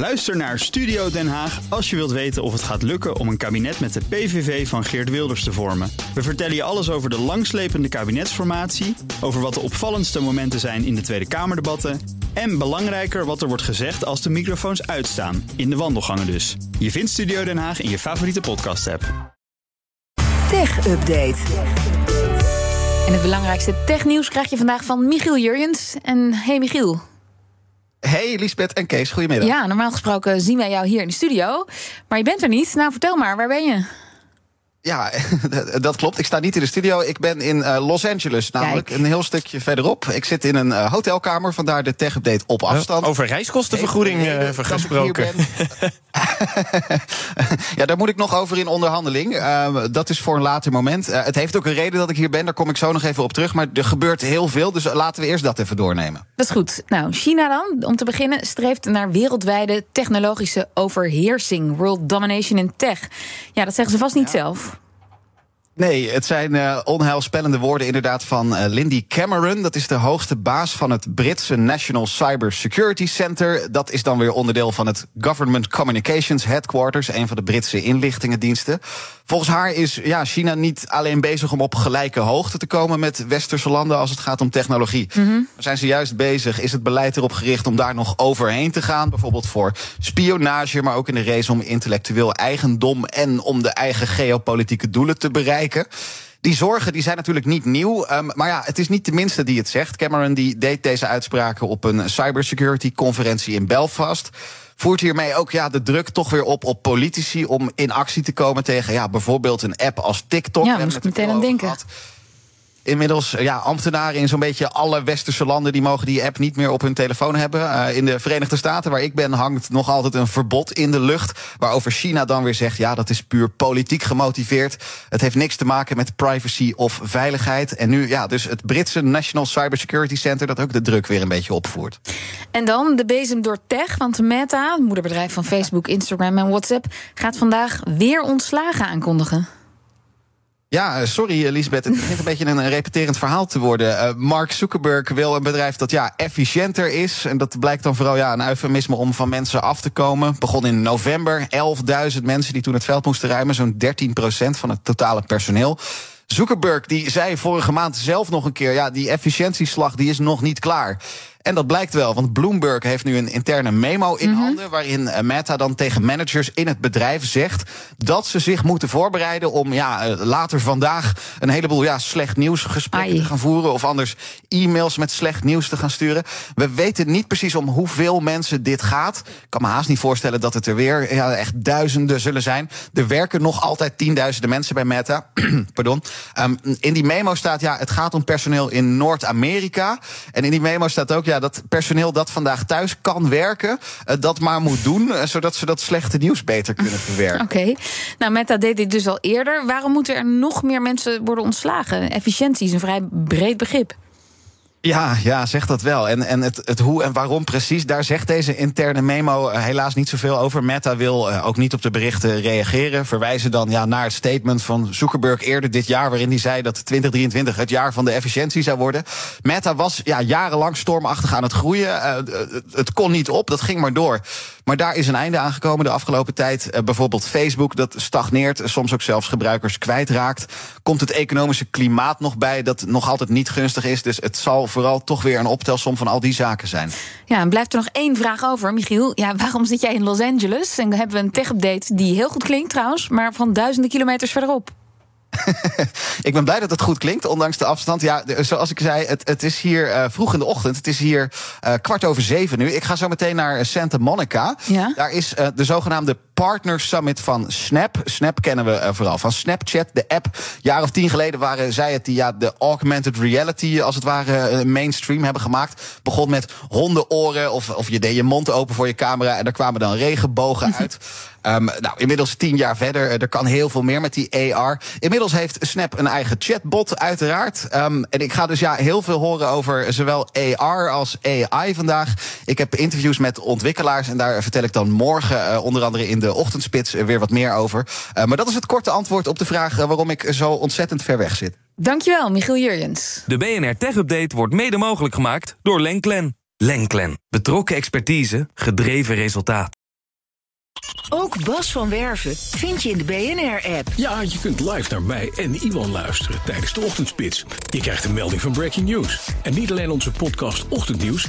Luister naar Studio Den Haag als je wilt weten of het gaat lukken om een kabinet met de PVV van Geert Wilders te vormen. We vertellen je alles over de langslepende kabinetsformatie, over wat de opvallendste momenten zijn in de Tweede Kamerdebatten en belangrijker wat er wordt gezegd als de microfoons uitstaan, in de wandelgangen dus. Je vindt Studio Den Haag in je favoriete podcast-app. Tech Update. En het belangrijkste technieuws krijg je vandaag van Michiel Jurjens. En hey Michiel. Hey Lisbeth en Kees, goedemiddag. Ja, normaal gesproken zien wij jou hier in de studio. Maar je bent er niet. Nou, vertel maar, waar ben je? Ja, dat klopt. Ik sta niet in de studio. Ik ben in uh, Los Angeles, namelijk Kijk. een heel stukje verderop. Ik zit in een uh, hotelkamer, vandaar de tech-update op afstand. Over reiskostenvergoeding uh, gesproken. ja, daar moet ik nog over in onderhandeling. Uh, dat is voor een later moment. Uh, het heeft ook een reden dat ik hier ben, daar kom ik zo nog even op terug. Maar er gebeurt heel veel, dus laten we eerst dat even doornemen. Dat is goed. Nou, China dan, om te beginnen, streeft naar wereldwijde technologische overheersing. World domination in tech. Ja, dat zeggen ze vast niet zelf. Nee, het zijn uh, onheilspellende woorden inderdaad van uh, Lindy Cameron. Dat is de hoogste baas van het Britse National Cyber Security Center. Dat is dan weer onderdeel van het Government Communications Headquarters, een van de Britse inlichtingendiensten. Volgens haar is ja, China niet alleen bezig om op gelijke hoogte te komen met westerse landen als het gaat om technologie. Mm-hmm. Zijn ze juist bezig? Is het beleid erop gericht om daar nog overheen te gaan? Bijvoorbeeld voor spionage, maar ook in de race om intellectueel eigendom en om de eigen geopolitieke doelen te bereiken. Die zorgen die zijn natuurlijk niet nieuw. Um, maar ja, het is niet de minste die het zegt. Cameron die deed deze uitspraken op een cybersecurity-conferentie in Belfast voert hiermee ook ja, de druk toch weer op op politici om in actie te komen tegen ja, bijvoorbeeld een app als TikTok. Ja, moest ik meteen aan denken. Inmiddels, ja, ambtenaren in zo'n beetje alle westerse landen... die mogen die app niet meer op hun telefoon hebben. Uh, in de Verenigde Staten, waar ik ben, hangt nog altijd een verbod in de lucht... waarover China dan weer zegt, ja, dat is puur politiek gemotiveerd. Het heeft niks te maken met privacy of veiligheid. En nu, ja, dus het Britse National Cybersecurity Center... dat ook de druk weer een beetje opvoert. En dan de bezem door tech, want Meta, moederbedrijf van Facebook, Instagram en WhatsApp... gaat vandaag weer ontslagen aankondigen. Ja, sorry Elisabeth, het begint een beetje een repeterend verhaal te worden. Uh, Mark Zuckerberg wil een bedrijf dat ja, efficiënter is. En dat blijkt dan vooral ja, een eufemisme om van mensen af te komen. Begon in november, 11.000 mensen die toen het veld moesten ruimen. Zo'n 13% van het totale personeel. Zuckerberg die zei vorige maand zelf nog een keer... ja, die efficiëntieslag die is nog niet klaar. En dat blijkt wel, want Bloomberg heeft nu een interne memo in mm-hmm. handen... waarin Meta dan tegen managers in het bedrijf zegt... dat ze zich moeten voorbereiden om ja, later vandaag... een heleboel ja, slecht nieuwsgesprekken te gaan voeren... of anders e-mails met slecht nieuws te gaan sturen. We weten niet precies om hoeveel mensen dit gaat. Ik kan me haast niet voorstellen dat het er weer ja, echt duizenden zullen zijn. Er werken nog altijd tienduizenden mensen bij Meta. Pardon. Um, in die memo staat, ja, het gaat om personeel in Noord-Amerika. En in die memo staat ook... Ja, dat personeel dat vandaag thuis kan werken, uh, dat maar moet doen, uh, zodat ze dat slechte nieuws beter kunnen verwerken. Oké, nou Meta deed dit dus al eerder. Waarom moeten er nog meer mensen worden ontslagen? Efficiëntie is een vrij breed begrip. Ja, ja, zegt dat wel. En, en het, het hoe en waarom precies, daar zegt deze interne memo uh, helaas niet zoveel over. Meta wil uh, ook niet op de berichten reageren. Verwijzen dan ja, naar het statement van Zuckerberg eerder dit jaar, waarin hij zei dat 2023 het jaar van de efficiëntie zou worden. Meta was ja, jarenlang stormachtig aan het groeien. Uh, het kon niet op, dat ging maar door. Maar daar is een einde aangekomen de afgelopen tijd. Uh, bijvoorbeeld Facebook, dat stagneert, soms ook zelfs gebruikers kwijtraakt. Komt het economische klimaat nog bij, dat nog altijd niet gunstig is. Dus het zal vooral toch weer een optelsom van al die zaken zijn. Ja, en blijft er nog één vraag over, Michiel. Ja, waarom zit jij in Los Angeles? En hebben we een tech-update die heel goed klinkt trouwens, maar van duizenden kilometers verderop. ik ben blij dat het goed klinkt, ondanks de afstand. Ja, de, zoals ik zei, het, het is hier uh, vroeg in de ochtend. Het is hier uh, kwart over zeven nu. Ik ga zo meteen naar Santa Monica. Ja? Daar is uh, de zogenaamde Partner Summit van Snap. Snap kennen we vooral van Snapchat, de app. Een jaar of tien geleden waren zij het die ja, de augmented reality, als het ware, uh, mainstream hebben gemaakt. Begon met hondenoren of, of je deed je mond open voor je camera en er kwamen dan regenbogen uit. Um, nou, inmiddels tien jaar verder, er kan heel veel meer met die AR. Inmiddels heeft Snap een eigen chatbot, uiteraard. Um, en ik ga dus ja heel veel horen over zowel AR als AI vandaag. Ik heb interviews met ontwikkelaars en daar vertel ik dan morgen uh, onder andere in de de ochtendspits weer wat meer over. Eh, maar dat is het korte antwoord op de vraag eh, waarom ik zo ontzettend ver weg zit. Dankjewel, Michiel Jurjens. De BNR Tech Update wordt mede mogelijk gemaakt door Lenklen. Lenklen. Betrokken expertise, gedreven resultaat. Ook Bas van Werven vind je in de BNR-app. Ja, je kunt live naar mij en Iwan luisteren tijdens de ochtendspits. Je krijgt een melding van Breaking News. En niet alleen onze podcast Ochtendnieuws...